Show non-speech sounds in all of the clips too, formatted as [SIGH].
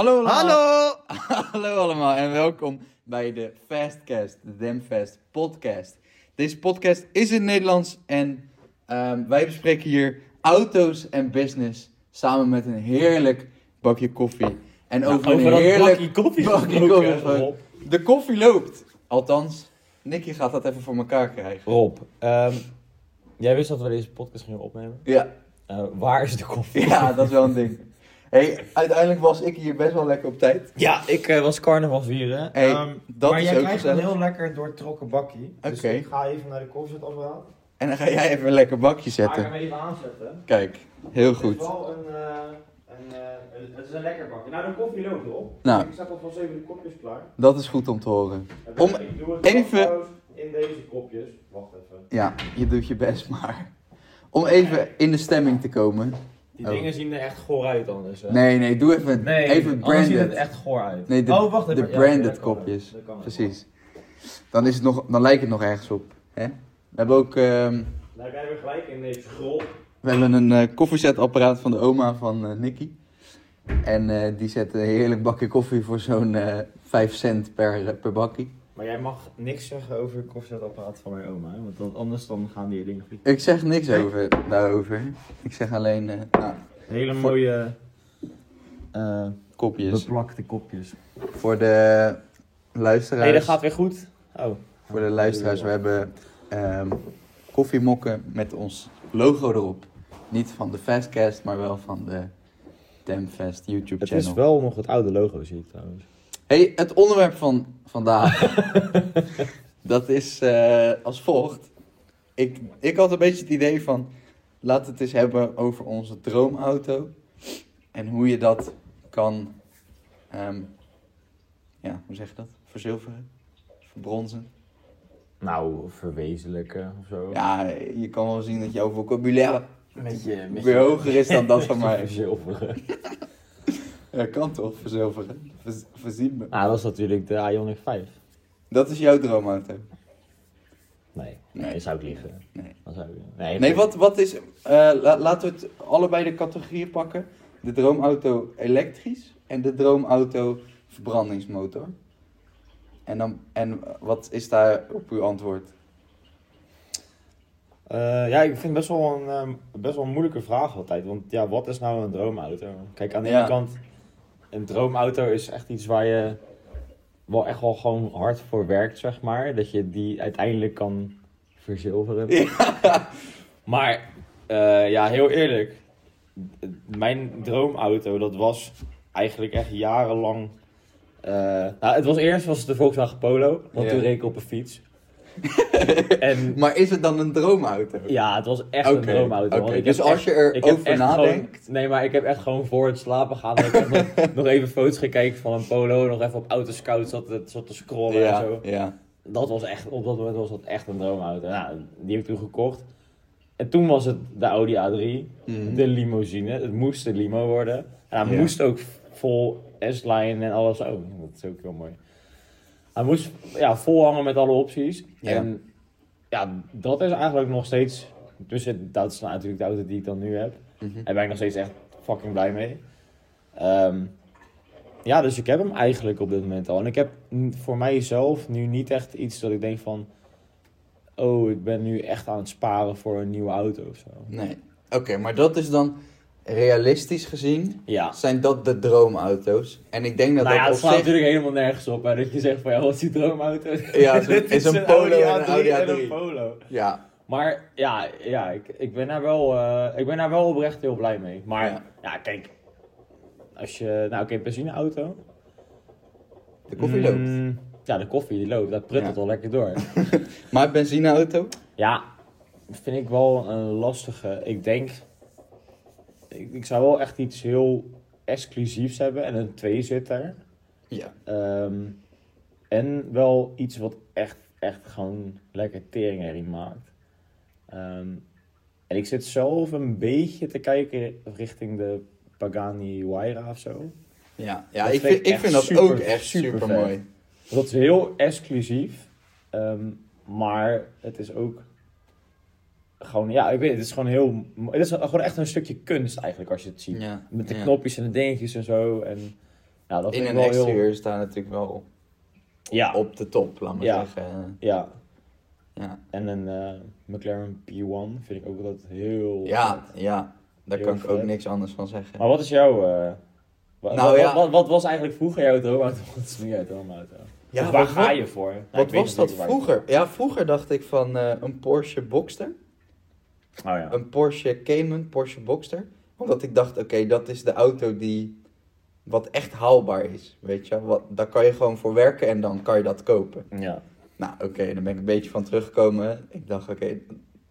Hallo allemaal. Hallo! [LAUGHS] Hallo allemaal en welkom bij de Fastcast, de Demfast podcast. Deze podcast is in het Nederlands en ehm, wij bespreken hier auto's en business samen met een heerlijk bakje koffie. En over, over een heerlijk bakje koffie bakje koffie. Rob. De koffie loopt. Althans, Nicky gaat dat even voor elkaar krijgen. Rob, ehm, jij wist dat we deze podcast gingen opnemen. Ja, Eh, waar is de koffie? ja dat is wel een ding. [LAUGHS] Hey, uiteindelijk was ik hier best wel lekker op tijd. Ja, ik eh, was carnaval vieren. Hey, Ehm, dat maar is jij ook krijgt gezellig. een heel lekker doortrokken bakkie. Dus Oké. ik ga even naar de koffiezetapparaat. En dan ga jij even een lekker bakje Ga ik zetten. hem even aanzetten. Kijk, heel Het is goed. wel een, eh, een, eh, een- het is een lekker bakje. Nou, de koffie loopt erop. Nou. Ik zet alvast even de kopjes klaar. Dat is goed om te horen. En Om ik doe het even- in deze kopjes. Wacht even. Ja, je doet je best maar. Om even in de stemming te komen. Die Oh. dingen zien er echt goor uit anders. hè? Nee, nee, doe even, Nee, even anders ziet het branded. echt goor uit. Nee, de, oh, wacht de even. Ja, branded kopjes. Precies. Dan, is het nog, dan lijkt het nog ergens op. Hè? We hebben ook ehm, heb jij weer gelijk in deze schrol. we hebben een eh, koffiezetapparaat van de oma van eh Nicky. En eh, die zet een heerlijk bakje koffie voor zo'n eh 5 cent per, per bakkie. Maar jij mag niks zeggen over het koffiezetapparaat van mijn oma, hè? want dan, anders dan gaan die dingen vliegen. Ik zeg niks over, daarover. Ik zeg alleen eh, nou, Hele mooie eh kopjes. beplakte kopjes. Voor de luisteraars. Nee, dat gaat weer goed. Oh. Voor de luisteraars, we hebben ehm, koffiemokken met ons logo erop. Niet van de Fastcast, maar wel van de Damfast YouTube Het channel. is wel nog het oude logo, zie ik trouwens. Hey, het onderwerp van vandaag, [LAUGHS] dat is eh, als volgt. Ik, ik had een beetje het idee van, laten we het eens hebben over onze droomauto. En hoe je dat kan, ehm, ja, hoe zeg je dat? Verzilveren? Verbronzen? Nou, verwezenlijken of zo. Ja, je kan wel zien dat jouw vocabulaire met je, met weer hoger is dan dat van [LAUGHS] mij. Verzilveren. Ja, kan toch, verzilveren? Ver, verzien me. Ah, dat is natuurlijk de Ioniq 5. Dat is jouw droomauto. Nee, Nee. nee, zou ik liegen. Nee. Dan zou ik, nee, Nee, wat, wat is... eh, la- laten we het allebei de categorieën pakken. De droomauto elektrisch en de droomauto verbrandingsmotor. En, dan, en wat is daar op uw antwoord? Eh, ja, ik vind het best wel een, ehm, best wel een moeilijke vraag altijd. Want ja, wat is nou een droomauto? Kijk, aan de Ja. ene kant, een droomauto is echt iets waar je wel echt wel gewoon hard voor werkt, zeg maar. Dat je die uiteindelijk kan verzilveren. [LAUGHS] Maar eh, ja, heel eerlijk. Mijn droomauto, dat was eigenlijk echt jarenlang... eh, nou, het was eerst was het de Volkswagen Polo, want toen reed ik op een fiets. [LAUGHS] en Maar is het dan een droomauto? ja, het was echt een droomauto. ik Dus heb als echt- je erover heb nadenkt... Gewoon, nee, maar ik heb echt gewoon voor het slapen gaan. heb ik echt nog, [LAUGHS] nog even foto's gekeken van een polo. Nog even op Autoscout zat, te- zat te scrollen en zo. ja. Dat was echt, op dat moment was dat echt een droomauto. Nou, die heb ik toen gekocht. En toen was het de Audi A3, Mhm. de limousine. Het moest de limo worden. En hij Ja. moest ook vol S-line en alles. Oh, dat is ook heel mooi. Hij moest ja, vol hangen met alle opties. Ja. En ja, dat is eigenlijk nog steeds... Dus het- dat is natuurlijk de auto die ik dan nu heb. Mhm. Daar ben ik nog steeds echt fucking blij mee. Ehm, ja, dus ik heb hem eigenlijk op dit moment al. En ik heb voor mijzelf nu niet echt iets dat ik denk van... Oh, ik ben nu echt aan het sparen voor een nieuwe auto of zo. Nee. Oké, maar dat is dan realistisch gezien... Ja. zijn dat de droomauto's. En ik denk dat nou ja, dat het op slaat zich... natuurlijk helemaal nergens op. Hè, dat je zegt van, ja, wat is die droomauto? Ja, Dit [LAUGHS] is een Polo en een A3 Audi en A3. een Polo. Ja, Maar ja, ja ik, ik, ben daar wel, eh, ik ben daar wel oprecht heel blij mee. Maar Ja. ja, kijk. Als je, nou oké, benzineauto. de koffie loopt. Mm, ja, de koffie die loopt. Dat pruttelt Ja. al lekker door. [LAUGHS] Maar benzineauto? Ja, vind ik wel een lastige. Ik denk, ik, ik zou wel echt iets heel exclusiefs hebben en een tweezitter. Ja. Ehm, en wel iets wat echt, echt gewoon lekker tering erin maakt. Ehm, en ik zit zelf een beetje te kijken richting de Pagani Huayra of zo. Ja, ja Dat ik, vind ik vind dat super- ook echt super mooi. Dat is heel exclusief. ehm, maar het is ook gewoon, ja, ik weet het, het is gewoon heel, het is gewoon echt een stukje kunst eigenlijk als je het ziet. Ja, Met de ja. knopjes en de dingetjes en zo. En Ja, dat In een wel heel... exterieur staan natuurlijk wel Ja, op de top, laat maar Ja. zeggen. ja. Ja, En een eh, McLaren P1 vind ik ook altijd heel ja, vet. ja daar Heel kan ik ook niks anders van zeggen. Maar wat is jouw... eh, wa- Nou, wat, ja. wat, wat was eigenlijk vroeger jouw droomauto? [LAUGHS] Wat is nu jouw droomauto? Ja, waar ga je voor? Nou, Wat was dat vroeger? Ja, vroeger dacht ik van eh, een Porsche Boxster. Oh ja. Een Porsche Cayman, Porsche Boxster. Omdat ik dacht, oké, dat is de auto die wat echt haalbaar is. Weet je, wat, daar kan je gewoon voor werken en dan kan je dat kopen. Ja. Nou, oké, dan ben ik een beetje van teruggekomen. Ik dacht, oké,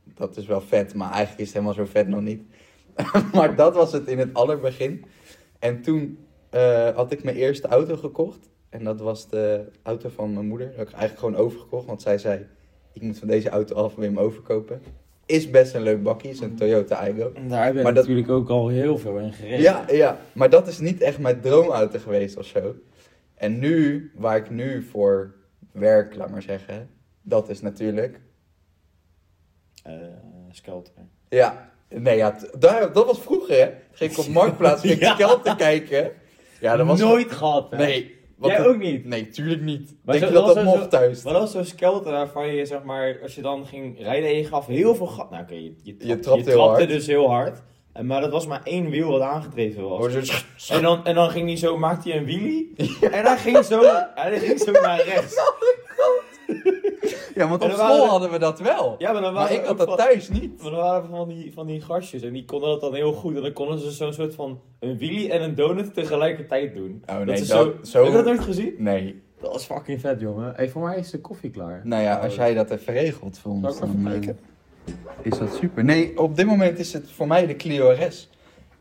dat is wel vet, maar eigenlijk is het helemaal zo vet nog niet. [LAUGHS] maar dat was het in het allerbegin. En toen eh, had ik mijn eerste auto gekocht. En dat was de auto van mijn moeder. Dat heb ik eigenlijk gewoon overgekocht, want zij zei, ik moet van deze auto af, wil je hem overkopen? Is best een leuk bakkie, is een Toyota Aygo. Daar heb dat- natuurlijk ook al heel veel in gereden. Ja, ja, maar dat is niet echt mijn droomauto geweest of zo. En nu, waar ik nu voor werk, laat maar zeggen, dat is natuurlijk Eh, Skelter. Ja, nee, ja, daar, dat was vroeger, hè. Ging ik op [LAUGHS] Marktplaats, ging ik Ja. Skelter kijken. Ja, dat was... Nooit gehad, hè? Nee. Wat Jij ook niet? Nee, tuurlijk niet. Maar Denk zo- je dat dat mocht thuis? Maar dat was zo'n skelter waarvan je, zeg maar, als je dan ging rijden en je gaf heel veel gat. Nou, oké, je, je, trap- trapte je heel trapte hard. dus heel hard. En, maar dat was maar één wiel wat aangedreven was. Hoor zo- En dan, en dan ging hij zo, maakte hij een wheelie. [LAUGHS] En hij ging zo, hij ging zo naar rechts. [LAUGHS] Ja, want op school hadden we dat wel. Ja, maar dan maar waren ik had dat van- thuis niet. Maar dan waren er van die, van die gastjes en die konden dat dan heel goed. En dan konden ze zo'n soort van een wheelie en een donut tegelijkertijd doen. Oh nee, dat, zo... zo... Heb je dat nooit gezien? Nee. Dat is fucking vet, jongen. Hey, voor mij is de koffie klaar. Nou ja, als jij dat even regelt voor ons, dan eh, is dat super. Nee, op dit moment is het voor mij de Clio RS.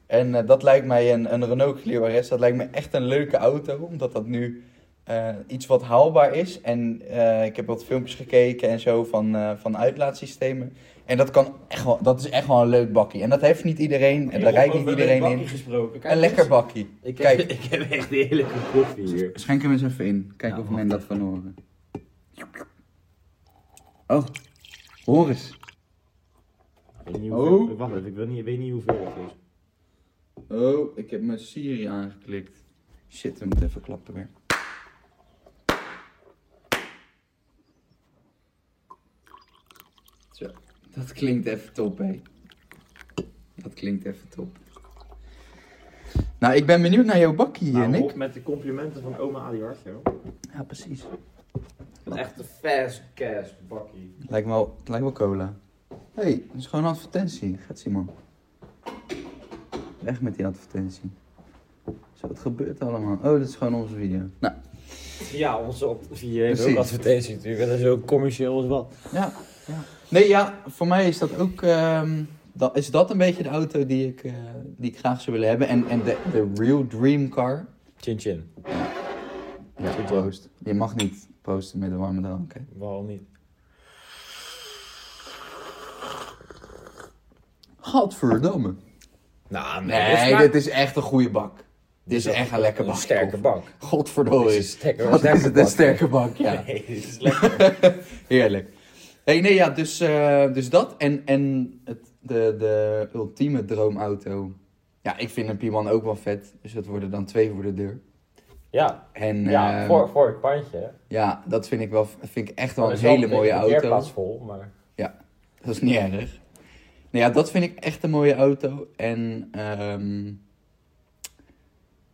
En eh, dat lijkt mij een, een Renault Clio RS. Dat lijkt me echt een leuke auto, omdat dat nu eh, iets wat haalbaar is. En eh, ik heb wat filmpjes gekeken en zo van, eh, van uitlaatsystemen. En dat, kan echt wel, dat is echt wel een leuk bakkie. En dat heeft niet iedereen, en daar rijdt niet iedereen in. Gesproken. Kijk Een lekker bakkie. Ik Kijk. heb, [LAUGHS] ik heb echt een heerlijke koffie hier. Schenk hem eens even in. Kijk Ja, of men dat van horen. Oh, hoor eens. Ik weet niet Oh. Wacht even, ik weet niet, ik weet niet hoeveel het is. Oh, ik heb mijn Siri aangeklikt. Shit, we moeten even klappen weer. Zo, dat klinkt even top, hé. Dat klinkt even top. Nou, ik ben benieuwd naar jouw bakkie, Nou, Nick. op met de complimenten van oma Adi Hartje. Ja, precies. Een echte fast cash bakkie. Lijkt me wel, het lijkt wel cola. Hé, hey, dat is gewoon een advertentie. Gaat Simon. Weg met die advertentie. Zo, wat gebeurt er allemaal? Oh, dat is gewoon onze video. Nou, Ja, onze video heeft ook advertentie natuurlijk. Dat is ook commercieel als wat. Ja, ja. Nee, ja, voor mij is dat ook. ehm, dat, is dat een beetje de auto die ik, eh, die ik graag zou willen hebben? En, en de, de real dream car. Chin chin. Ja, proost. Je mag niet posten met een warme drank. Hè? Waarom niet? Gadverdamme. Nou, Nee, dit is echt een goede bak. Dit is echt een lekker bak. Een sterke bak. Godverdomme. Dit is een sterke- Wat sterke is het, een sterke bak, ja. [LAUGHS] Nee, dit is lekker. [LAUGHS] Heerlijk. Hey, nee, ja, dus, eh, dus dat. En, en het, de, de ultieme droomauto. Ja, ik vind een P1 ook wel vet. Dus dat worden dan twee voor de deur. Ja, En ja ehm, voor, voor het pandje. ja, dat vind ik, wel, vind ik echt wel een is hele mooie auto. parkeerplaats vol, maar... Dat is niet erg. Nou ja, dat vind ik echt een mooie auto. En ehm,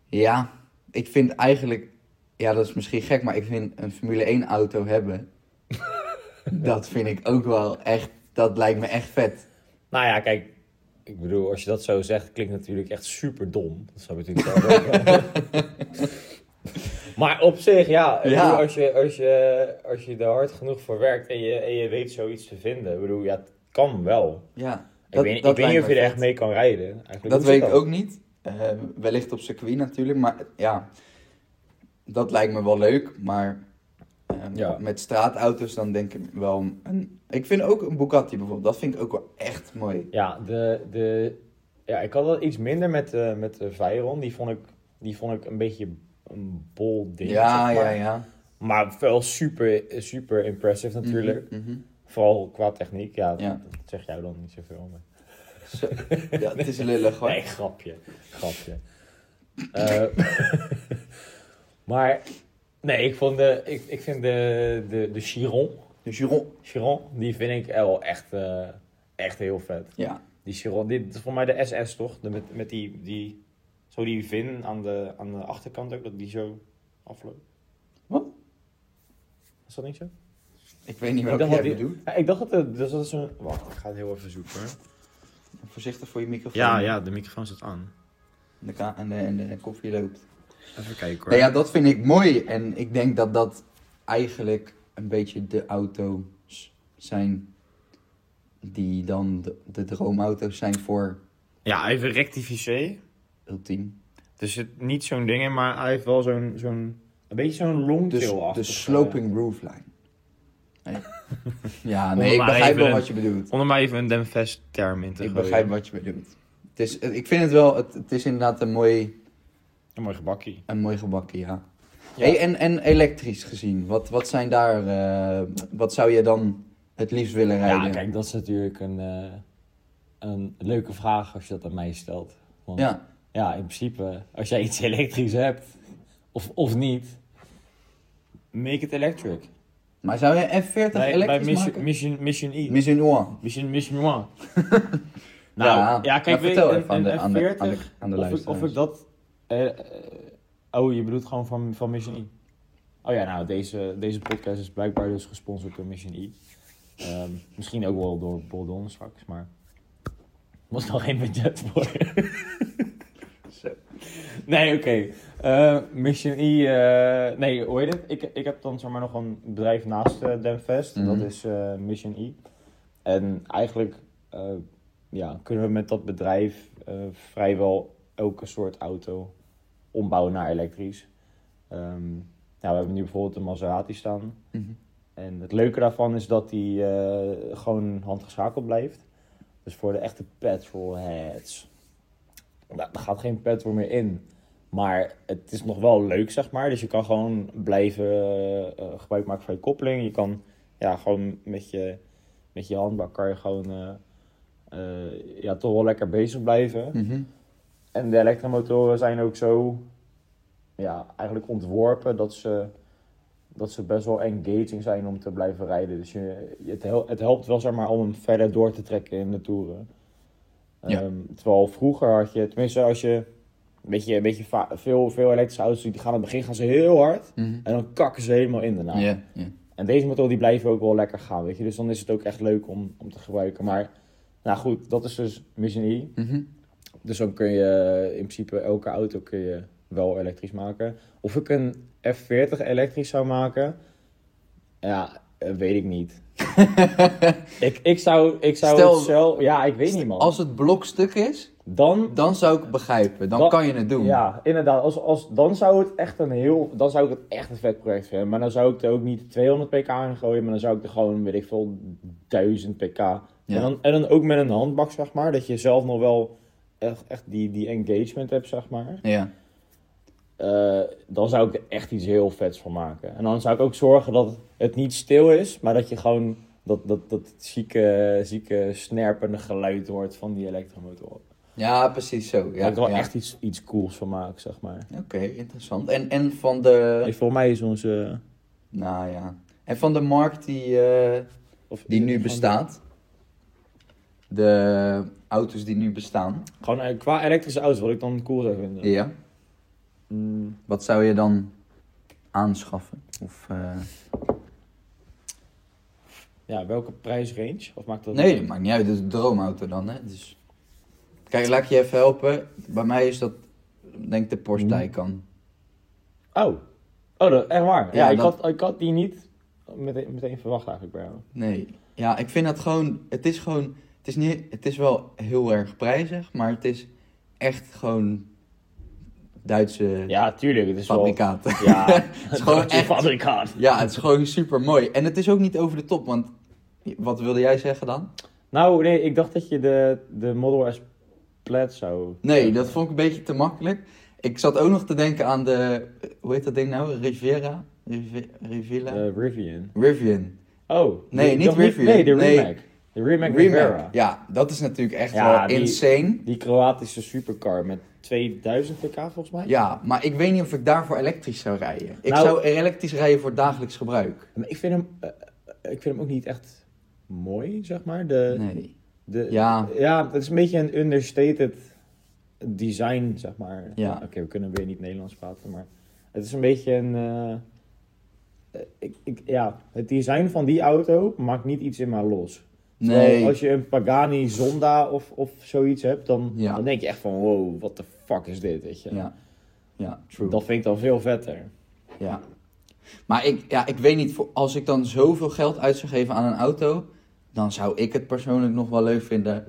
ja, ik vind eigenlijk... Ja, dat is misschien gek, maar ik vind een Formule 1 auto hebben... dat vind ik ook wel echt... Dat lijkt me echt vet. Nou ja, kijk. Ik bedoel, als je dat zo zegt, klinkt natuurlijk echt super dom. Dat zou natuurlijk wel. [LAUGHS] Maar op zich, ja. ik Ja. bedoel, als, je, als, je, als je er hard genoeg voor werkt en je, en je weet zoiets te vinden. Ik bedoel, ja, het kan wel. Ja, ik weet, ik weet niet of je er echt mee kan rijden. Eigenlijk, Dat weet ik ook niet. Eh, wellicht op circuit natuurlijk, maar ja, dat lijkt me wel leuk. Maar Ja. met straatauto's dan denk ik wel... Een, ik vind ook een Bugatti bijvoorbeeld, dat vind ik ook wel echt mooi. Ja, de, de, ja, ik had wel iets minder met, de met de Veyron. Die vond, ik, die vond ik een beetje een bol ding. ja, zeg ja, maar. ja. Maar wel super, super impressive natuurlijk. Mhm, mhm. Vooral qua techniek. Ja, Ja. dat zeg jij dan niet zoveel. Maar... Zo. Ja, het is lullig hoor. [LAUGHS] Nee, grapje. Grapje. Eh, [LAUGHS] Maar, nee, ik, vond de, ik, ik vind de, de, de Chiron, De Giron. Chiron, die vind ik wel echt, eh, echt heel vet. Ja. Die Chiron, dit is voor mij de SS toch? De, met, met die, die, zo die vin aan de, aan de achterkant ook, dat die zo afloopt. Wat? Is dat niet zo? Ik weet niet welke dacht jij die- bedoelt. Ja, ik dacht dat het, dus dat is zo'n... Wacht, ik ga het heel even zoeken. Voorzichtig voor je microfoon. Ja, ja, de microfoon staat aan. De en, de, en de koffie loopt. Even kijken hoor. Nee, ja, dat vind ik mooi. En ik denk dat dat eigenlijk een beetje de auto's zijn die dan de, de droomauto's zijn voor Ja, even rectificer. Ultiem. Er zit niet zo'n ding in, maar hij heeft wel zo'n... zo'n een beetje zo'n Dus longtail de sloping roofline. Nee. [LAUGHS] Ja, nee, ik begrijp wel een- wat je bedoelt. Om er maar even een Demfest term in te Ik gooien. begrijp wat je bedoelt. Het is, ik vind het wel, het, het is inderdaad een mooi, Een mooi gebakkie. een mooi gebakje, ja. Ja. Hey, en, en elektrisch gezien, wat, wat zijn daar, eh, wat zou je dan het liefst willen rijden? Ja, kijk, dat is natuurlijk een, eh, een leuke vraag als je dat aan mij stelt. Want Ja, ja, in principe, als jij iets elektrisch hebt, of, of niet, make it electric. maar zou je F40 Bij, bij elektrisch Mission, maken? Mission, Mission E. Mission One. Mission, Mission One. [LAUGHS] nou, ja, kijk, nou, weet vertel je, even aan de, een aan de, F40, aan de, aan de of, ik, of ik dat... eh, eh, oh, je bedoelt gewoon van, van Mission E. Oh ja, nou, deze, deze podcast is blijkbaar dus gesponsord door Mission E. Ehm, misschien ook wel door Boldon straks, maar... Er was nog geen budget voor. [LAUGHS] Zo. Nee, oké. Eh, Mission E, nee, hoe heet het? Ik, ik heb dan zeg maar nog een bedrijf naast eh Demfest. Mhm. Dat is Mission E. En eigenlijk ja, kunnen we met dat bedrijf vrijwel elke soort auto ombouwen naar elektrisch. Ehm, ja, we hebben nu bijvoorbeeld een Maserati staan. Mhm. En het leuke daarvan is dat die eh, gewoon handgeschakeld blijft. Dus voor de echte petrolheads. Nou, er gaat geen petrol meer in. Maar het is nog wel leuk, zeg maar. Dus je kan gewoon blijven eh, gebruik maken van je koppeling. Je kan ja, gewoon met je, met je handbak kan je gewoon ja, toch wel lekker bezig blijven. Mhm. En de elektromotoren zijn ook zo ja, eigenlijk ontworpen dat ze, dat ze best wel engaging zijn om te blijven rijden. Dus je, het, hel- het helpt wel zeg maar, om hem verder door te trekken in de toeren. Ja. Ehm, terwijl vroeger had je, tenminste als je een beetje, een beetje veel, veel elektrische auto's die gaan aan het begin gaan ze heel hard Mhm. en dan kakken ze helemaal in daarna. Ja. En deze motoren die blijven ook wel lekker gaan, weet je. Dus dan is het ook echt leuk om, om te gebruiken. Maar nou goed, dat is dus Mission E. Dus dan kun je in principe elke auto kun je wel elektrisch maken. Of ik een F40 elektrisch zou maken, ja, eh, weet ik niet. [LAUGHS] ik, ik zou, ik zou Stel- het zelf... Ja, ik weet niet man. Als het blokstuk is, dan... dan zou ik het begrijpen. Dan Dan- kan je het doen. Ja, inderdaad. Als, als, dan zou het echt een heel... Dan zou ik het echt een vet project vinden. Maar dan zou ik er ook niet 200 pk in gooien. Maar dan zou ik er gewoon, weet ik veel, 1000 pk. En, dan, en dan ook met een handbak, zeg maar. Dat je zelf nog wel echt, echt die, die engagement hebt, zeg maar. Ja. Eh, dan zou ik er echt iets heel vets van maken. En dan zou ik ook zorgen dat het niet stil is. Maar dat je gewoon dat, dat, dat zieke, zieke snerpende geluid hoort van die elektromotor. Ja, precies zo. Ja, Ja, ik er wel ja. echt iets, iets cools van maken, zeg maar. Oké, interessant. En, en van de... Voor mij is onze... Nou ja. En van de markt die, eh, Of, die nu bestaat. De auto's die nu bestaan. Gewoon eh, qua elektrische auto's, wat ik dan cool zou vinden. Ja. Mm, Wat zou je dan aanschaffen? Of, eh, ja, welke prijsrange? Of maakt dat Nee, dat maakt niet uit. Dat is een droomauto dan, hè. Dus... Kijk, laat ik je even helpen. Bij mij is dat, denk ik, de Porsche. Taycan. uit? Oh, oh dat, echt waar? Ja, Ja, ik, dat- had, ik had die niet meteen, meteen verwacht eigenlijk bij jou. Nee. Ja, ik vind dat gewoon... Het is gewoon... Het is, niet, het is wel heel erg prijzig, maar het is echt gewoon Duitse Ja, tuurlijk. Het is fabrikaat. wel... [LAUGHS] Ja, het is gewoon echt- fabrikaat. Ja, het is gewoon super mooi. En het is ook niet over de top, want wat wilde jij zeggen dan? Nou, nee, ik dacht dat je de, de Model S Plaid zou... Nee, dat vond ik een beetje te makkelijk. Ik zat ook nog te denken aan de, hoe heet dat ding nou? Riviera? Rivi- Rivilla? De Rivian. Rivian. Oh. Nee, niet Rivian. Nee, de Nee. De Rimac Rivera. Ja, dat is natuurlijk echt Ja, wel die- insane. Die Kroatische supercar met 2000 pk volgens mij. Ja, maar ik weet niet of ik daarvoor elektrisch zou rijden. Ik Nou- zou elektrisch rijden voor dagelijks gebruik. Maar ik vind hem, eh, eh, ik vind hem ook niet echt mooi, zeg maar. De, Nee. de, Ja. ja, het is een beetje een understated design, zeg maar. Ja. Oké, we kunnen weer niet Nederlands praten, maar het is een beetje een... eh, ik, ik, ja, het design van die auto maakt niet iets in mij los. Nee. Als je een Pagani Zonda of, of zoiets hebt, dan, Ja. dan denk je echt van wow, what the fuck is dit, weet je. Ja. Ja, true. Dat vind ik dan veel vetter. Ja. Maar ik, ja, ik weet niet, voor- als ik dan zoveel geld uit zou geven aan een auto, dan zou ik het persoonlijk nog wel leuk vinden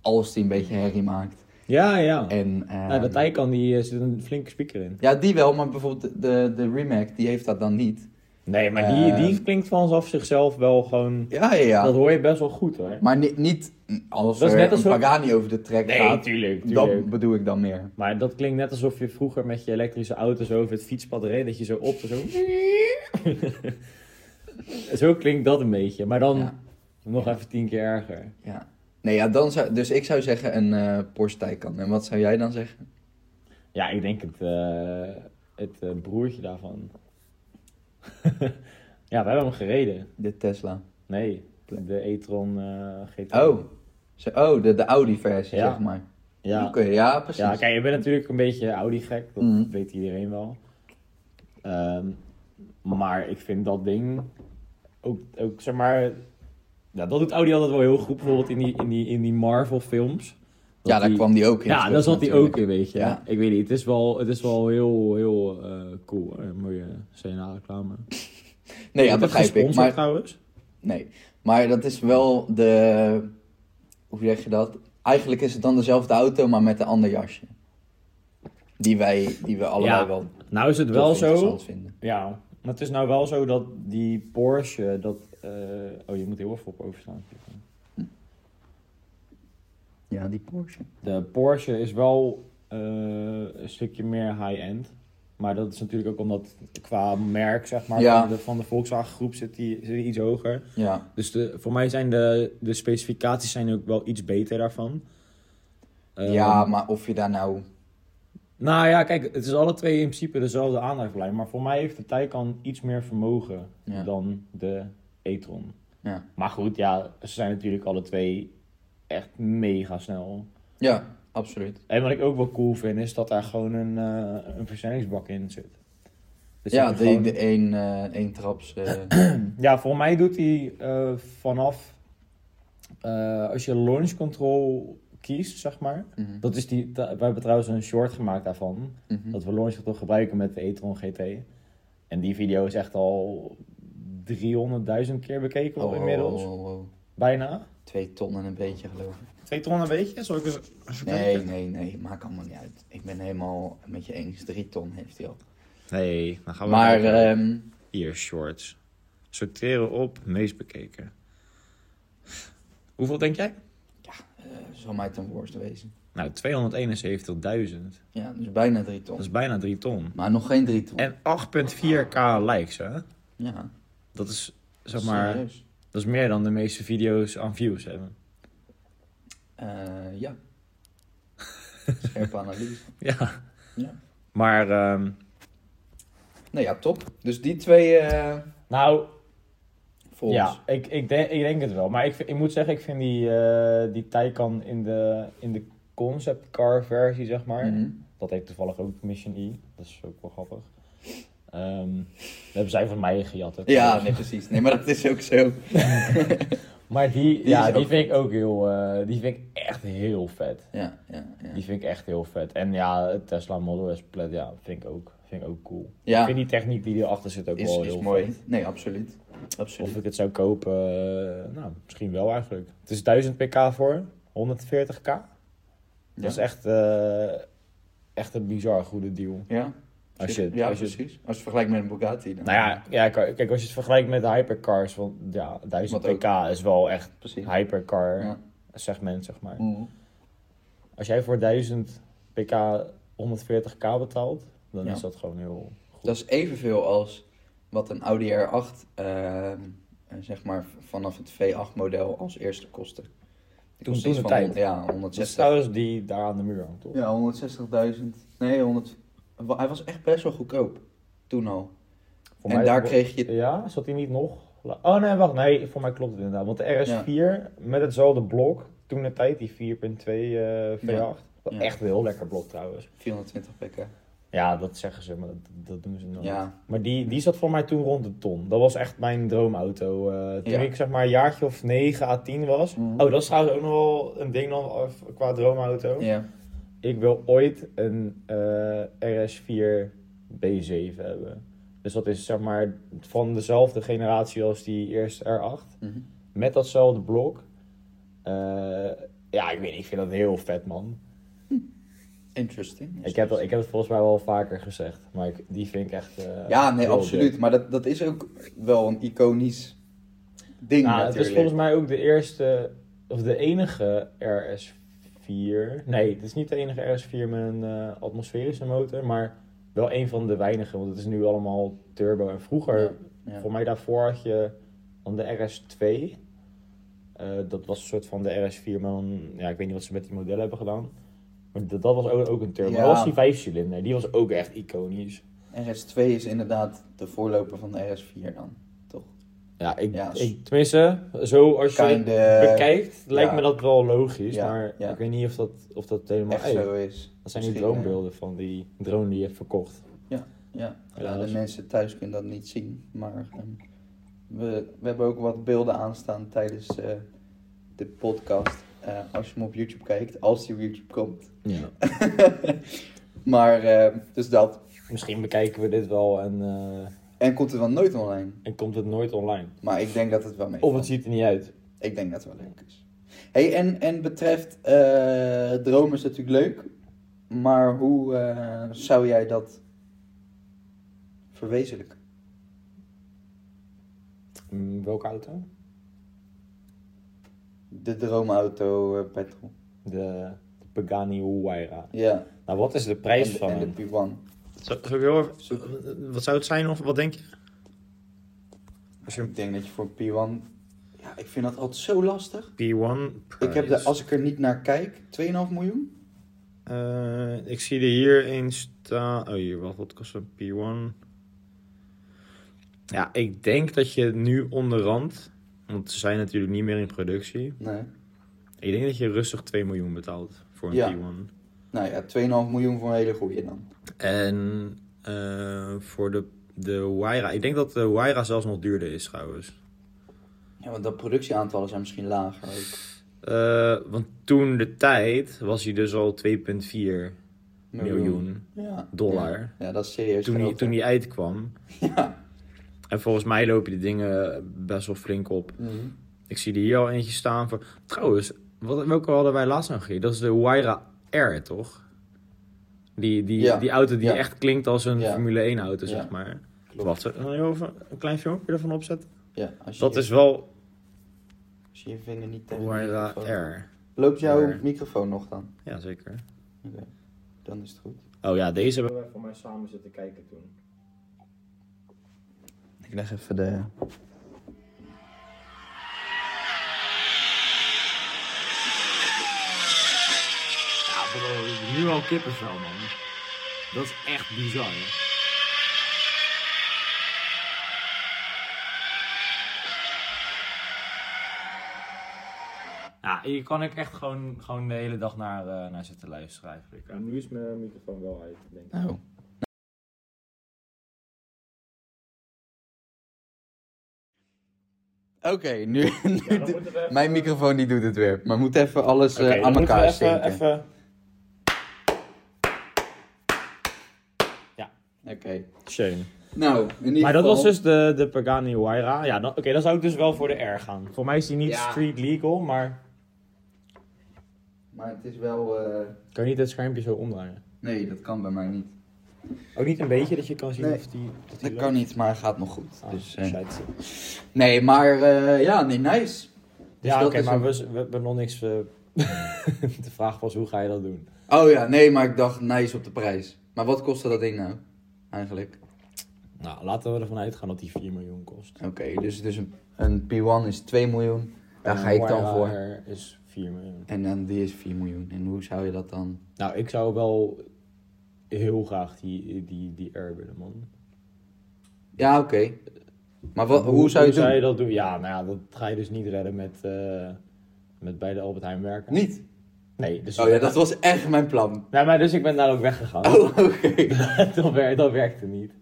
als die een beetje herrie maakt. Ja, ja. En, ehm, nou, de Taycan die eh, zit een flinke speaker in. Ja, die wel, maar bijvoorbeeld de, de, de Rimac, die heeft dat dan niet. Nee, maar die, Ehm. die klinkt vanaf zichzelf wel gewoon... Ja, ja, ja. Dat hoor je best wel goed hoor. Maar niet, niet als Dat is net als een we- Pagani over de trek gaat. tuurlijk, Dat bedoel ik dan meer. Maar dat klinkt net alsof je vroeger met je elektrische auto's over het fietspad reed. Dat je zo op, zo... [LAUGHS] zo klinkt dat een beetje. Maar dan Ja. nog even tien keer erger. Ja. Nee, ja, dan zou, dus ik zou zeggen een eh Porsche Taycan. En wat zou jij dan zeggen? Ja, ik denk het, eh, het eh, broertje daarvan. [LAUGHS] ja, we hebben hem gereden. De Tesla. Nee, de e-tron eh GT. Oh, Zo, oh de, de Audi-versie, Ja. zeg maar. ja. Ja, precies. Ja, kijk, je bent natuurlijk een beetje Audi-gek. Dat Mhm. weet iedereen wel. Ehm, maar ik vind dat ding ook, ook zeg maar... Ja, dat doet Audi altijd wel heel goed. Bijvoorbeeld in die, in die, in die Marvel-films. Dat ja, daar die- kwam die ook in. Ja, daar zat hij natuurlijk. ook in, weet je. Ja. Ik weet niet, het is wel, het is wel heel, heel eh, cool. Een mooie CNA-reclame. Nee, ja, begrijp ik. Maar, trouwens. nee. maar dat is wel de... Hoe zeg je dat? Eigenlijk is het dan dezelfde auto, maar met een ander jasje. Die wij, die we allebei Ja, wel Nou is het wel zo... interessant vinden. Ja, maar het is nou wel zo dat die Porsche, dat... eh, oh, je moet heel even op overstaan. Ja, die Porsche. De Porsche is wel eh, een stukje meer high-end. Maar dat is natuurlijk ook omdat qua merk, zeg maar, Ja. van, de, van de Volkswagen groep zit die, zit die iets hoger. Ja, Dus de, voor mij zijn de, de specificaties zijn ook wel iets beter daarvan. Ehm, ja, maar of je daar nou... Nou ja, kijk, het is alle twee in principe dezelfde aandrijflijn. Maar voor mij heeft de Taycan iets meer vermogen Ja. dan de e-tron. Ja, Maar goed, ja, ze zijn natuurlijk alle twee echt mega snel. ja absoluut. En wat ik ook wel cool vind, is dat daar gewoon een, eh, een versnellingsbak in zit. Dus ja, de, gewoon- de één, eh, één traps... eh, [CLEARS THROAT] ja, voor mij doet hij vanaf... als je launch control kiest, zeg maar. mhm, Dat is die, we hebben trouwens een short gemaakt daarvan. mhm. Dat we launch control gebruiken met de e-tron GT. En die video is echt al 300.000 keer bekeken Oh, inmiddels. oh, oh, oh. Bijna. Twee ton en een beetje, geloof ik. Twee ton een beetje? Zal ik eens even Nee, kijken? nee, nee, maakt allemaal niet uit. Ik ben helemaal met je eens. Drie ton heeft hij al. Nee, dan gaan we Maar, ehm, Hier, shorts. Sorteren op, meest bekeken. Hoeveel denk jij? eh, zal mij ten worst wezen. Nou, 271.000. Ja, dus bijna drie ton. Dat is bijna 3 ton. Maar nog geen drie ton. En 8.4k likes, hè? Ja, Dat is, zeg maar, serieus. Dat is meer dan de meeste video's aan views hebben. Eh, ja. Scherpe analyse. [LAUGHS] Ja. Ja. Maar, ehm, Nou ja, top. Dus die twee eh nou, voor ja, ik, ik, denk, ik denk het wel. Maar ik, ik moet zeggen, ik vind die, eh die Taycan in de, in de concept car versie, zeg maar. Mhm. Dat heeft toevallig ook Mission E. Dat is ook wel grappig. Dat hebben zij van mij gejat. Ja, nee, precies. Nee, maar dat is ook zo. [LAUGHS] Maar die, Die ja, die ook- vind ik ook heel, eh, die vind ik echt heel vet. Ja, ja, ja. Die vind ik echt heel vet. En ja, het Tesla Model S Plaid, ja, vind ik ook, vind ik ook cool. Ik Ja, vind die techniek die erachter zit ook is, wel is heel mooi. vet. Nee, absoluut. Absoluut. Of ik het zou kopen, eh, nou, misschien wel eigenlijk. Het is 1000 pk voor, 140k. Dat is echt, eh, echt een bizar goede deal. Ja, Als je, ja als je, precies. Als je het vergelijkt met een Bugatti. Dan... nou ja, ja, kijk, als je het vergelijkt met hypercars, want ja, 1000 Wat ook- pk is wel echt precies. hypercar Ja. segment, zeg maar. Mhm. Als jij voor 1000 pk 140k betaalt, dan Ja. is dat gewoon heel goed. Dat is evenveel als wat een Audi R8, ehm, eh, zeg maar, vanaf het V8-model als eerste kostte. Toen- toen de van tijd. Ja, Dat is 160. trouwens die daar aan de muur hangt, toch? Ja, 160.000. Nee, 100. Hij was echt best wel goedkoop. Toen al. Voor en mij- daar kreeg je. Ja, zat hij niet nog? Oh nee, wacht. Nee, voor mij klopt het inderdaad. Want de RS4 met hetzelfde blok, toen de tijd, die 4.2 eh V8. Wat Ja. Echt een heel lekker blok trouwens. 420 pk. Ja, dat zeggen ze, maar dat, dat doen ze nooit. Ja. Maar die, die zat voor mij toen rond de ton. Dat was echt mijn droomauto. eh, toen Ja. ik zeg maar een jaartje of 9 à 10 was. Mhm. Oh, dat is trouwens ook nog wel een ding dan eh, qua droomauto. Ja. Ik wil ooit een eh, RS4 B7 hebben. Dus dat is zeg maar van dezelfde generatie als die eerste R8. Mhm. Met datzelfde blok. Eh, ja, ik weet niet, ik vind dat heel vet man. Interesting. Ik heb, dat- ik heb het volgens mij wel vaker gezegd. Maar ik, die vind ik echt... eh, Ja, nee, absoluut. dik. Maar dat, dat is ook wel een iconisch ding Nou, het is volgens mij ook de eerste, of de enige RS4. Nee, het is niet de enige RS4 met een eh, atmosferische motor, maar wel een van de weinige, want het is nu allemaal turbo. En vroeger, Ja, ja. voor mij daarvoor had je dan de RS2. Eh, dat was een soort van de RS4, maar dan, ja, ik weet niet wat ze met die modellen hebben gedaan. Maar dat, dat was ook, ook een turbo. Ja. Dat was die vijfcilinder, die was ook echt iconisch. RS2 is inderdaad de voorloper van de RS4 dan? Ja, ik, Ja, ik, tenminste, zo als je het Kinda bekijkt, lijkt ja. me dat wel logisch. Ja, maar ja. ik weet niet of dat, of dat helemaal echt zo is. Dat zijn die Misschien, droombeelden van die drone die je hebt verkocht. Ja, ja, Helaas. de mensen thuis kunnen dat niet zien. Maar ehm, we, we hebben ook wat beelden aanstaan tijdens eh, de podcast. eh, als je hem op YouTube kijkt, als die op YouTube komt. Ja. [LAUGHS] maar, dus dat. Misschien bekijken we dit wel en, eh, En komt het wel nooit online. en komt het nooit online. Maar ik denk dat het wel mee. Of het ziet er niet uit. Ik denk dat het wel leuk is. Hey, en, en betreft eh dromen is natuurlijk leuk. Maar hoe eh, zou jij dat verwezenlijken? Mm, welke auto? De droomauto eh, petrol. De, de Pagani Huayra. Ja. Nou, wat is de prijs en, van en de P1. Zou, zou ik heel even- wat zou het zijn of wat denk je? Als je Ik denk dat je voor een P1... Ja, ik vind dat altijd zo lastig. P1 Ik heb de, als ik er niet naar kijk, 2,5 miljoen? Eh, ik zie er hier een staan. Oh, hier, wat, wat kost een P1? Ja, ik denk dat je nu onderhand, want ze zijn natuurlijk niet meer in productie. Nee. Ik denk dat je rustig 2 miljoen betaalt voor een Ja. P1. Nou ja, 2,5 miljoen voor een hele goeie dan. En eh, voor de, de Huayra, ik denk dat de Huayra zelfs nog duurder is trouwens. Ja, want de productieaantallen zijn misschien lager ook. Eh, want toen de tijd was hij dus al 2,4 miljoen Ja. dollar. Ja, ja, dat is serieus. toen, hij, toen hij uitkwam. [LAUGHS] Ja. En volgens mij lopen die dingen best wel flink op. Mhm. Ik zie er hier al eentje staan voor. Trouwens, wat, welke hadden wij laatst nog gereden? Dat is de Huayra R, toch? Die, die, Ja. die auto die Ja. echt klinkt als een Ja. Formule 1 auto, Ja. zeg maar. Klopt. Wacht, zal ik even een klein filmpje ervan opzetten? Ja, als je, Dat je, is wel als je je vinger niet tegen Huayra R. Loopt jouw R. microfoon nog dan? Ja, zeker. Oké, dan is het goed. Oh ja, deze hebben wij voor mij samen zitten kijken toen. Ik leg even de... Nu al kippenvel, man. Dat is echt bizar. Ja, hier kan ik echt gewoon, gewoon de hele dag naar, eh, naar zitten luisteren eigenlijk. En nu is mijn microfoon wel uit, denk ik. Oh. Oké, nu... [LAUGHS] even- Mijn microfoon die doet het weer. Maar we moeten even alles eh, Oké, dan aan elkaar even, zinken. even... Oké. Schön. Nou, in ieder Maar dat geval... was dus de, de Pagani Huayra. Ja, oké, dan zou ik dus wel voor de R gaan. Voor mij is die niet Ja. street legal, maar... Maar het is wel... eh, Kan je niet het schermpje zo omdraaien? Nee, dat kan bij mij niet. Ook niet een beetje dat je kan zien Nee, of die... Dat kan niet, maar het gaat nog goed. Ah, dus, eh, nee, maar eh, ja, nee, nice. Dus ja, oké, maar een- we, we hebben nog niks... [LAUGHS] de vraag was, hoe ga je dat doen? Oh ja, nee, maar ik dacht nice op de prijs. Maar wat kostte dat ding nou? Eigenlijk. Nou, laten we ervan uitgaan dat die 4 miljoen kost. Oké, dus, dus een, een P1 is 2 miljoen. Daar ga ik dan voor. R is 4,5. 4 miljoen. En dan die is 4 miljoen. En hoe zou je dat dan... Nou, ik zou wel heel graag die, die, die Air willen, man. Ja, oké. Maar wat, hoe, zou je het doen? dat doen? Ja, nou ja, dat ga je dus niet redden met, eh, met bij de Albert Heijn werken. Niet? Nee, dus Oh ja, dat was echt mijn plan. Nee, maar dus ik ben daar ook weggegaan. Oh, oké. [LAUGHS] dat, wer- dat werkte niet.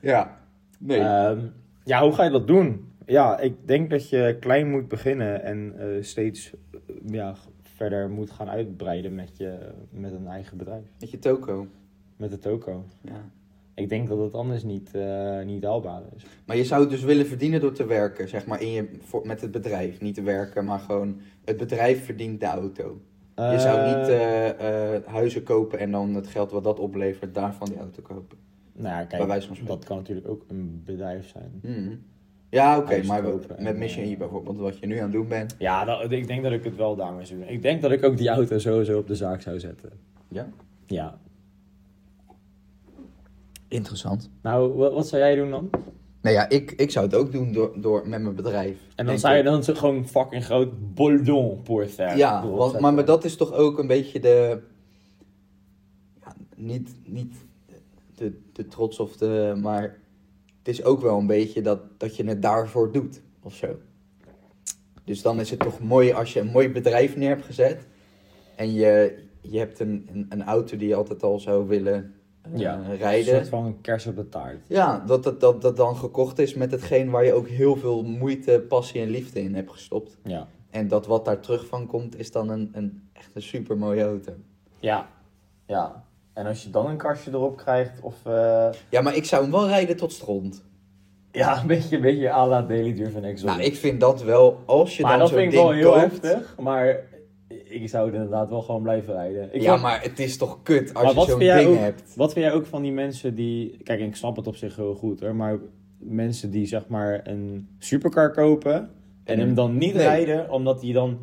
Ja. Nee. Ehm, ja, hoe ga je dat doen? Ja, ik denk dat je klein moet beginnen en eh, steeds eh, ja, verder moet gaan uitbreiden met, je, met een eigen bedrijf. Met je toko. Met de toko. Ja. Ik denk dat het anders niet, eh, niet haalbaar is. Maar je zou het dus willen verdienen door te werken, zeg maar, in je, voor, met het bedrijf. Niet te werken, maar gewoon het bedrijf verdient de auto. Je zou Eh, niet eh, eh, huizen kopen en dan het geld wat dat oplevert, daarvan die auto kopen. Nou ja, kijk, van dat kan natuurlijk ook een bedrijf zijn. Mhm. Ja, oké, maar kopen met Mission eh, E bijvoorbeeld, wat je nu aan het doen bent. Ja, dat, ik denk dat ik het wel daarmee zou doen. Ik denk dat ik ook die auto sowieso op de zaak zou zetten. Ja. Ja. Interessant. Nou, wat, wat zou jij doen dan? Nou ja, ik, ik zou het ook doen door, door, met mijn bedrijf. En dan zou je dan zo gewoon fucking groot boldon pour faire. Ja, want, maar, maar dat is toch ook een beetje de... Ja, niet niet de, de trots of de... Maar het is ook wel een beetje dat, dat je het daarvoor doet, of zo. Dus dan is het toch mooi als je een mooi bedrijf neer hebt gezet... en je, je hebt een, een, een auto die je altijd al zou willen eh, Ja, Een rijden... soort van kers op de taart. Ja, dat dat, dat dat dan gekocht is met hetgeen waar je ook heel veel moeite, passie en liefde in hebt gestopt. Ja. En dat wat daar terug van komt, is dan een, een echt een super mooie auto. Ja. Ja. En als je dan een kastje erop krijgt, of... eh, Ja, maar ik zou hem wel rijden tot stront. ja, een beetje, een beetje à la Daily Driven Exotic. Nou, ik vind dat wel, als je maar dan dat zo'n vind ik ding wel heel koopt- heftig. Maar ik zou het inderdaad wel gewoon blijven rijden. Ik ja, maar het is toch kut als Maar je zo'n ding ook- hebt. Wat vind jij ook van die mensen die... Kijk, ik snap het op zich heel goed hoor. Maar mensen die zeg maar een supercar kopen... En En- hem dan niet Nee. rijden, omdat hij dan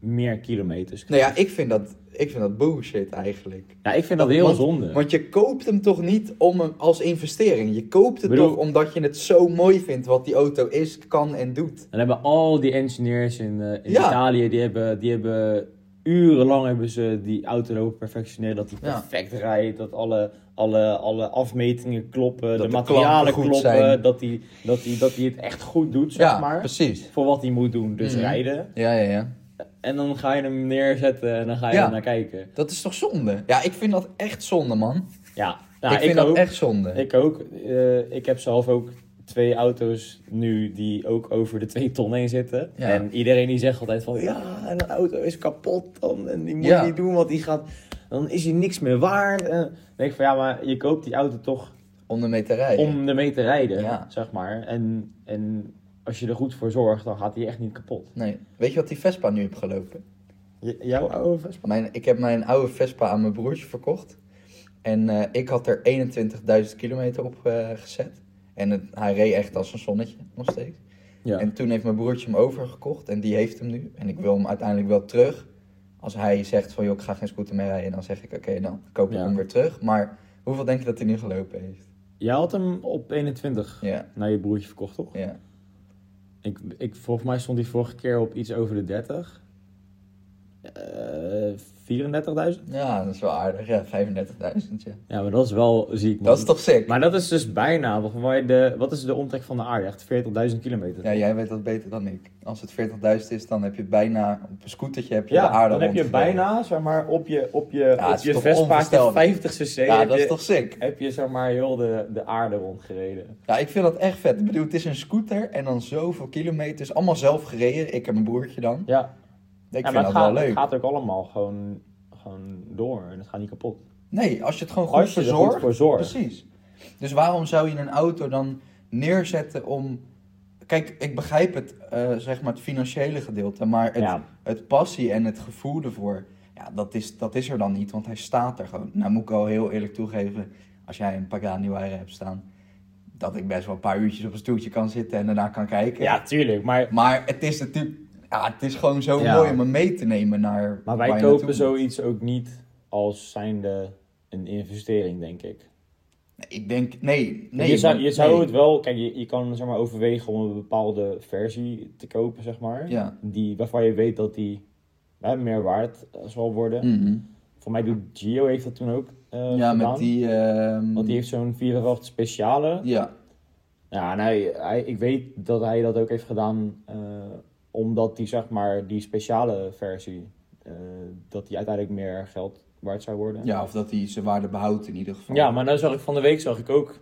meer kilometers Nou krijgt. ja, ik vind dat, ik vind dat bullshit eigenlijk. Ja, ik vind dat heel Want- zonde. Want je koopt hem toch niet om hem als investering. Je koopt het Bedoel- toch omdat je het zo mooi vindt wat die auto is, kan en doet. En hebben al die engineers in, eh, in Ja. Italië, die hebben, die hebben urenlang hebben ze die auto lopen perfectioneren. Dat die Ja. perfect rijdt, dat alle, alle, alle afmetingen kloppen, Dat de de materialen kloppen. zijn. Dat hij dat die, dat die het echt goed doet, zeg ja, maar. precies. Voor wat hij moet doen, dus Mhm. rijden. Ja, ja, ja. En dan ga je hem neerzetten en dan ga je Ja. er naar kijken. Dat is toch zonde? Ja, ik vind dat echt zonde, man. Ja, nou, ik vind ook. dat echt zonde. Ik ook. Eh, ik heb zelf ook twee auto's nu die ook over de twee ton heen zitten. Ja. En iedereen die zegt altijd van ja, en een auto is kapot dan en die moet Ja. je niet doen, want die gaat, dan is hij niks meer waard. En dan denk ik van ja, maar je koopt die auto toch Om ermee te rijden. om ermee te rijden, Ja. zeg maar. En, en als je er goed voor zorgt, dan gaat hij echt niet kapot. Nee. Weet je wat die Vespa nu heeft gelopen? J- jouw oude Vespa? Mijn, ik heb mijn oude Vespa aan mijn broertje verkocht. En eh, ik had er 21.000 kilometer op eh, gezet. En het, hij reed echt als een zonnetje, nog steeds. Ja. En toen heeft mijn broertje hem overgekocht. En die heeft hem nu. En ik wil hem uiteindelijk wel terug. Als hij zegt van, joh, ik ga geen scooter meer rijden. Dan zeg ik, oké, dan koop ik Ja. hem weer terug. Maar hoeveel denk je dat hij nu gelopen heeft? Jij had hem op 21 Ja, naar je broertje verkocht, toch? ja. Ik, ik, volgens mij stond hij vorige keer op iets over de 30. Eh 34.000? Ja, dat is wel aardig. Ja, 35.000, ja. Ja, maar dat is wel ziek, man. Dat is toch sick? Maar dat is dus bijna, waar de, wat is de omtrek van de aarde? Echt 40.000 kilometer. Ja, jij weet dat beter dan ik. Als het 40.000 is, dan heb je bijna op een scootertje heb je Ja, de aarde dan heb je bijna, zeg maar, op je, op je, Ja, op je toch Vespaatje onvoorstelbaar. 50 cc Ja, dat je, is toch sick? heb je, zeg maar, heel de, de aarde rondgereden. Ja, ik vind dat echt vet. Ik bedoel, het is een scooter en dan zoveel kilometers. Allemaal zelf gereden. Ik heb een broertje dan. Ja, Ik ja vind maar dat het gaat, wel leuk. het gaat ook allemaal gewoon, gewoon door en het gaat niet kapot. Nee, als je het gewoon goed Als je er verzorgt. goed voor zorgt. Precies. Dus waarom zou je een auto dan neerzetten om... Kijk, ik begrijp het, eh, zeg maar, het financiële gedeelte. Maar het, Ja. het passie en het gevoel ervoor... Ja, dat is, dat is er dan niet, want hij staat er gewoon. Nou moet ik al heel eerlijk toegeven... Als jij een Pagani Huayra hebt staan... Dat ik best wel een paar uurtjes op een stoeltje kan zitten en daarna kan kijken. Ja, tuurlijk, maar Maar het is natuurlijk... Ja, het is gewoon zo Ja. mooi om hem mee te nemen naar Maar wij kopen zoiets ook niet als zijnde een investering, denk ik. Ik denk... Nee, nee. je zou, je zou het wel, kijk, je, je kan zeg maar, overwegen om een bepaalde versie te kopen, zeg maar. Ja. Die, waarvan je weet dat die hè, meer waard eh, zal worden. Mhm. Voor mij doet Gio heeft dat toen ook eh, Ja, gedaan. met die... ehm, Want die heeft zo'n 408 speciale. Ja, Ja, en hij, hij, ik weet dat hij dat ook heeft gedaan eh, omdat die, zeg maar, die speciale versie, eh, dat die uiteindelijk meer geld waard zou worden. ja, of dat hij zijn waarde behoudt in ieder geval. Ja, maar nou zag ik van de week zag ik ook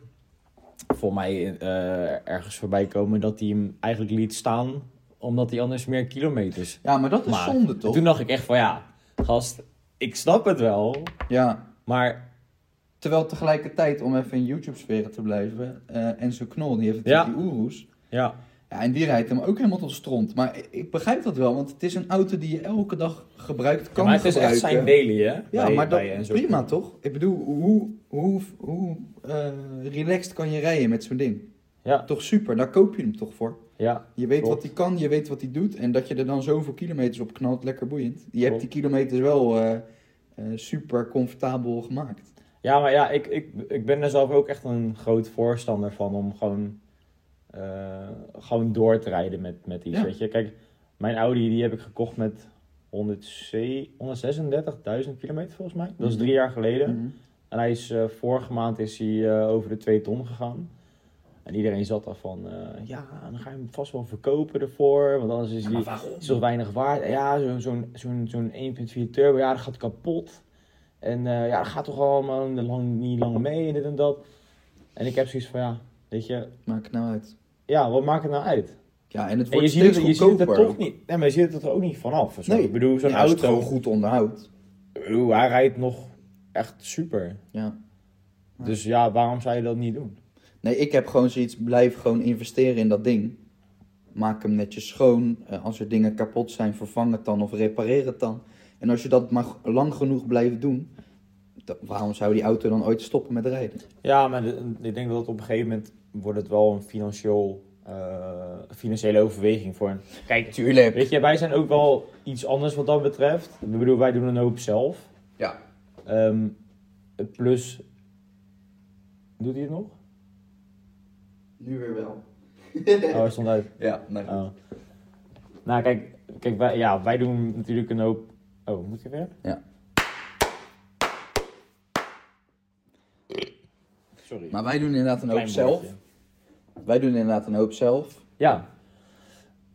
voor mij eh, ergens voorbij komen dat hij hem eigenlijk liet staan omdat hij anders meer kilometers. Ja, maar dat is Maar zonde En toch? toen dacht ik echt van ja, gast, ik snap het wel, Ja, maar terwijl tegelijkertijd, om even in YouTube-sferen te blijven, eh Enzo Knol, die heeft natuurlijk Ja. die Urus. ja, Ja, en die rijdt hem ook helemaal tot stront. Maar ik- begrijp dat wel, want het is een auto die je elke dag gebruikt, kan maar het is gebruiken. echt zijn daily hè. Ja, bij- maar dat, bij prima toch? Ik bedoel, hoe, hoe, hoe eh, relaxed kan je rijden met zo'n ding? Ja, Toch super, daar koop je hem toch voor? ja, Je weet Klopt. wat hij kan, je weet wat hij doet. En dat je er dan zoveel kilometers op knalt, lekker boeiend. Je hebt die kilometers wel eh, eh, super comfortabel gemaakt. Ja, maar ja, ik, ik, ik ben er zelf ook echt een groot voorstander van om gewoon, eh, gewoon door te rijden met, met iets, Ja. weet je. Kijk, mijn Audi die heb ik gekocht met 100C 136.000 kilometer volgens mij. Dat is Mhm. drie jaar geleden. Mhm. En hij is, eh, vorige maand is hij eh, over de 2 ton gegaan. En iedereen zat daar van, ja, dan ga je hem vast wel verkopen ervoor, want anders is hij zo weinig waard. Ja, zo'n zo'n zo'n zo'n 1.4 turbo, ja, dat gaat kapot. En ja, dat gaat toch allemaal lang, niet lang mee en dit en dat. En ik heb zoiets van, ja, weet je, Maak het nou uit. ja, wat maakt het nou uit? Ja, en het En wordt je ziet, steeds je ziet het er toch niet, nee, maar je ziet het er ook niet vanaf. zo. Nee. Ik bedoel, zo'n Ja, auto, gewoon goed onderhoudt. ik bedoel, hij rijdt nog echt super. Ja. Ja. Dus ja, waarom zou je dat niet doen? Nee, ik heb gewoon zoiets, blijf gewoon investeren in dat ding. Maak hem netjes schoon. Eh, als er dingen kapot zijn, vervang het dan of repareer het dan. En als je dat maar lang genoeg blijft doen, waarom zou die auto dan ooit stoppen met rijden? Ja, maar de- ik denk dat op een gegeven moment wordt het wel een financieel, eh, financiële overweging voor een... Kijk, Tuurlijk. weet je, wij zijn ook wel iets anders wat dat betreft. Ik bedoel, wij doen een hoop zelf. Ja. Ehm, plus... Doet hij het nog? Nu weer wel. [LAUGHS] Oh, hij stond uit. Ja, nee. Oh. Nou, kijk, kijk wij, ja, wij doen natuurlijk een hoop... Oh, moet ik weer? Ja. Sorry. Maar wij doen inderdaad een hoop zelf. Wij doen inderdaad een hoop zelf. Ja.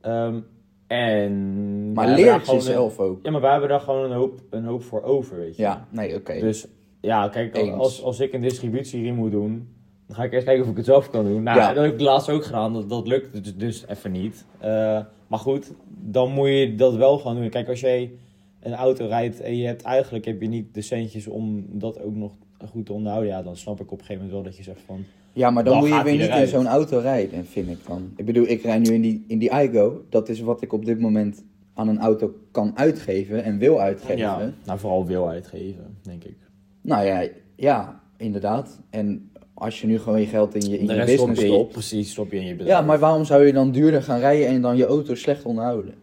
Ehm, en... Maar leert gewoon jezelf ook. Ja, maar wij hebben daar gewoon een hoop, een hoop voor over, weet je. Ja, nee, oké. Dus ja, kijk, als, als ik een distributieriem moet doen, dan ga ik eerst kijken of ik het zelf kan doen. Nou, Ja. dat heb ik laatst ook gedaan, dat, dat lukt dus, dus even niet. Eh, maar goed, dan moet je dat wel gaan doen. Kijk, als jij een auto rijdt en je hebt eigenlijk heb je niet de centjes om dat ook nog goed onderhouden, ja, dan snap ik op een gegeven moment wel dat je zegt van, Ja, maar dan, Dan moet je weer niet in zo'n auto rijden, vind ik dan. Ik bedoel, ik rij nu in die, in die iGo. Dat is wat ik op dit moment aan een auto kan uitgeven en wil uitgeven. ja, nou vooral wil uitgeven, denk ik. Nou ja, ja, inderdaad. En als je nu gewoon je geld in je, in je rest stop business je, stopt. precies, stop je in je bedrijf. Ja, maar waarom zou je dan duurder gaan rijden en dan je auto slecht onderhouden?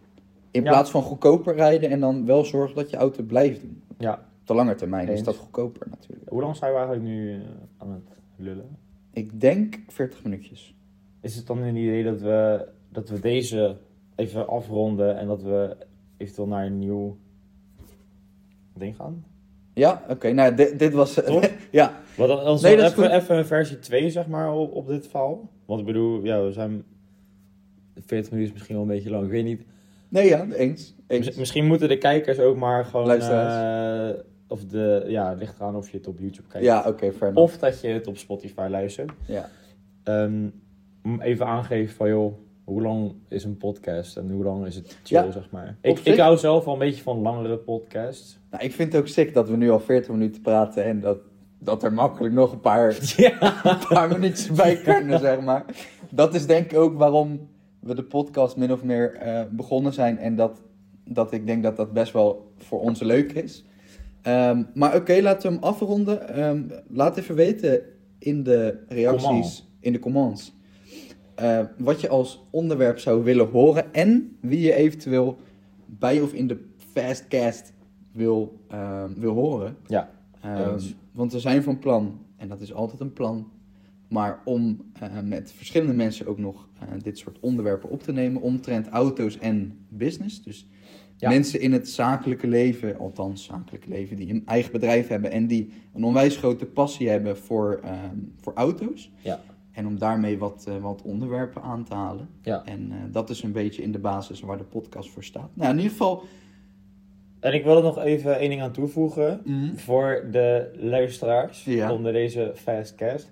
In Ja. plaats van goedkoper rijden en dan wel zorgen dat je auto blijft doen. Ja. Op de lange termijn is dat goedkoper natuurlijk. Hoe lang zijn we eigenlijk nu eh, aan het lullen? Ik denk 40 minuutjes. Is het dan een idee dat we, dat we deze even afronden en dat we eventueel naar een nieuw ding gaan? Ja, oké. nou, dit, dit was... Toch? [LAUGHS] ja, Wat dan, dan Nee, dat is even, een versie 2 zeg maar op, op dit verhaal. Want ik bedoel, ja, we zijn 40 minuten is misschien wel een beetje lang, ik weet niet. nee ja, eens. eens. Mis- misschien moeten de kijkers ook maar gewoon... Luisteraars. eh, of de, ja, het ligt eraan of je het op YouTube kijkt. Ja, oké, fair enough. Of dat je het op Spotify luistert. Ja. Om even aangeven van joh, hoe lang is een podcast en hoe lang is het chill, Ja, zeg maar. Ik, ik hou zelf wel een beetje van langere podcasts. Nou, ik vind het ook sick dat we nu al 40 minuten praten en dat, dat er makkelijk nog een paar, [LAUGHS] Ja. [LAUGHS] een paar minuutjes bij kunnen, zeg maar. Dat is denk ik ook waarom we de podcast min of meer eh, begonnen zijn en dat, dat ik denk dat dat best wel voor ons leuk is. Ehm, maar oké, laten we hem afronden. Ehm, laat even weten in de reacties, Comment. in de comments, eh, wat je als onderwerp zou willen horen en wie je eventueel bij of in de Fastcast wil, ehm, wil horen. Ja, want we zijn van plan, en dat is altijd een plan, maar om eh, met verschillende mensen ook nog eh, dit soort onderwerpen op te nemen omtrent auto's en business. Dus Ja. Mensen in het zakelijke leven, althans zakelijke leven, die een eigen bedrijf hebben en die een onwijs grote passie hebben voor, ehm, voor auto's. Ja. En om daarmee wat, eh, wat onderwerpen aan te halen. Ja. En eh, dat is een beetje in de basis waar de podcast voor staat. Nou, in ieder geval. En ik wil er nog even één ding aan toevoegen. mhm, Voor de luisteraars Ja. onder deze Fastcast.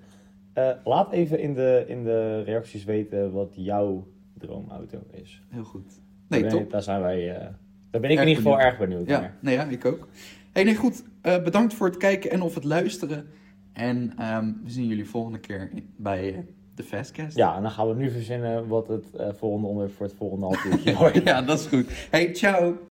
Eh laat even in de, in de reacties weten wat jouw droomauto is. heel goed. Nee, top. Daar zijn wij. Daar ben ik Erg in ieder geval benieuwd. erg benieuwd Ja, naar. nee, ja, ik ook. Hey, nee, goed. Eh, bedankt voor het kijken en of het luisteren. En ehm, we zien jullie volgende keer bij eh, de Fastcast. Ja, en dan gaan we nu verzinnen wat het eh, volgende onderwerp voor het volgende half uurtje wordt. [LAUGHS] ja, dat is goed. Hey, ciao.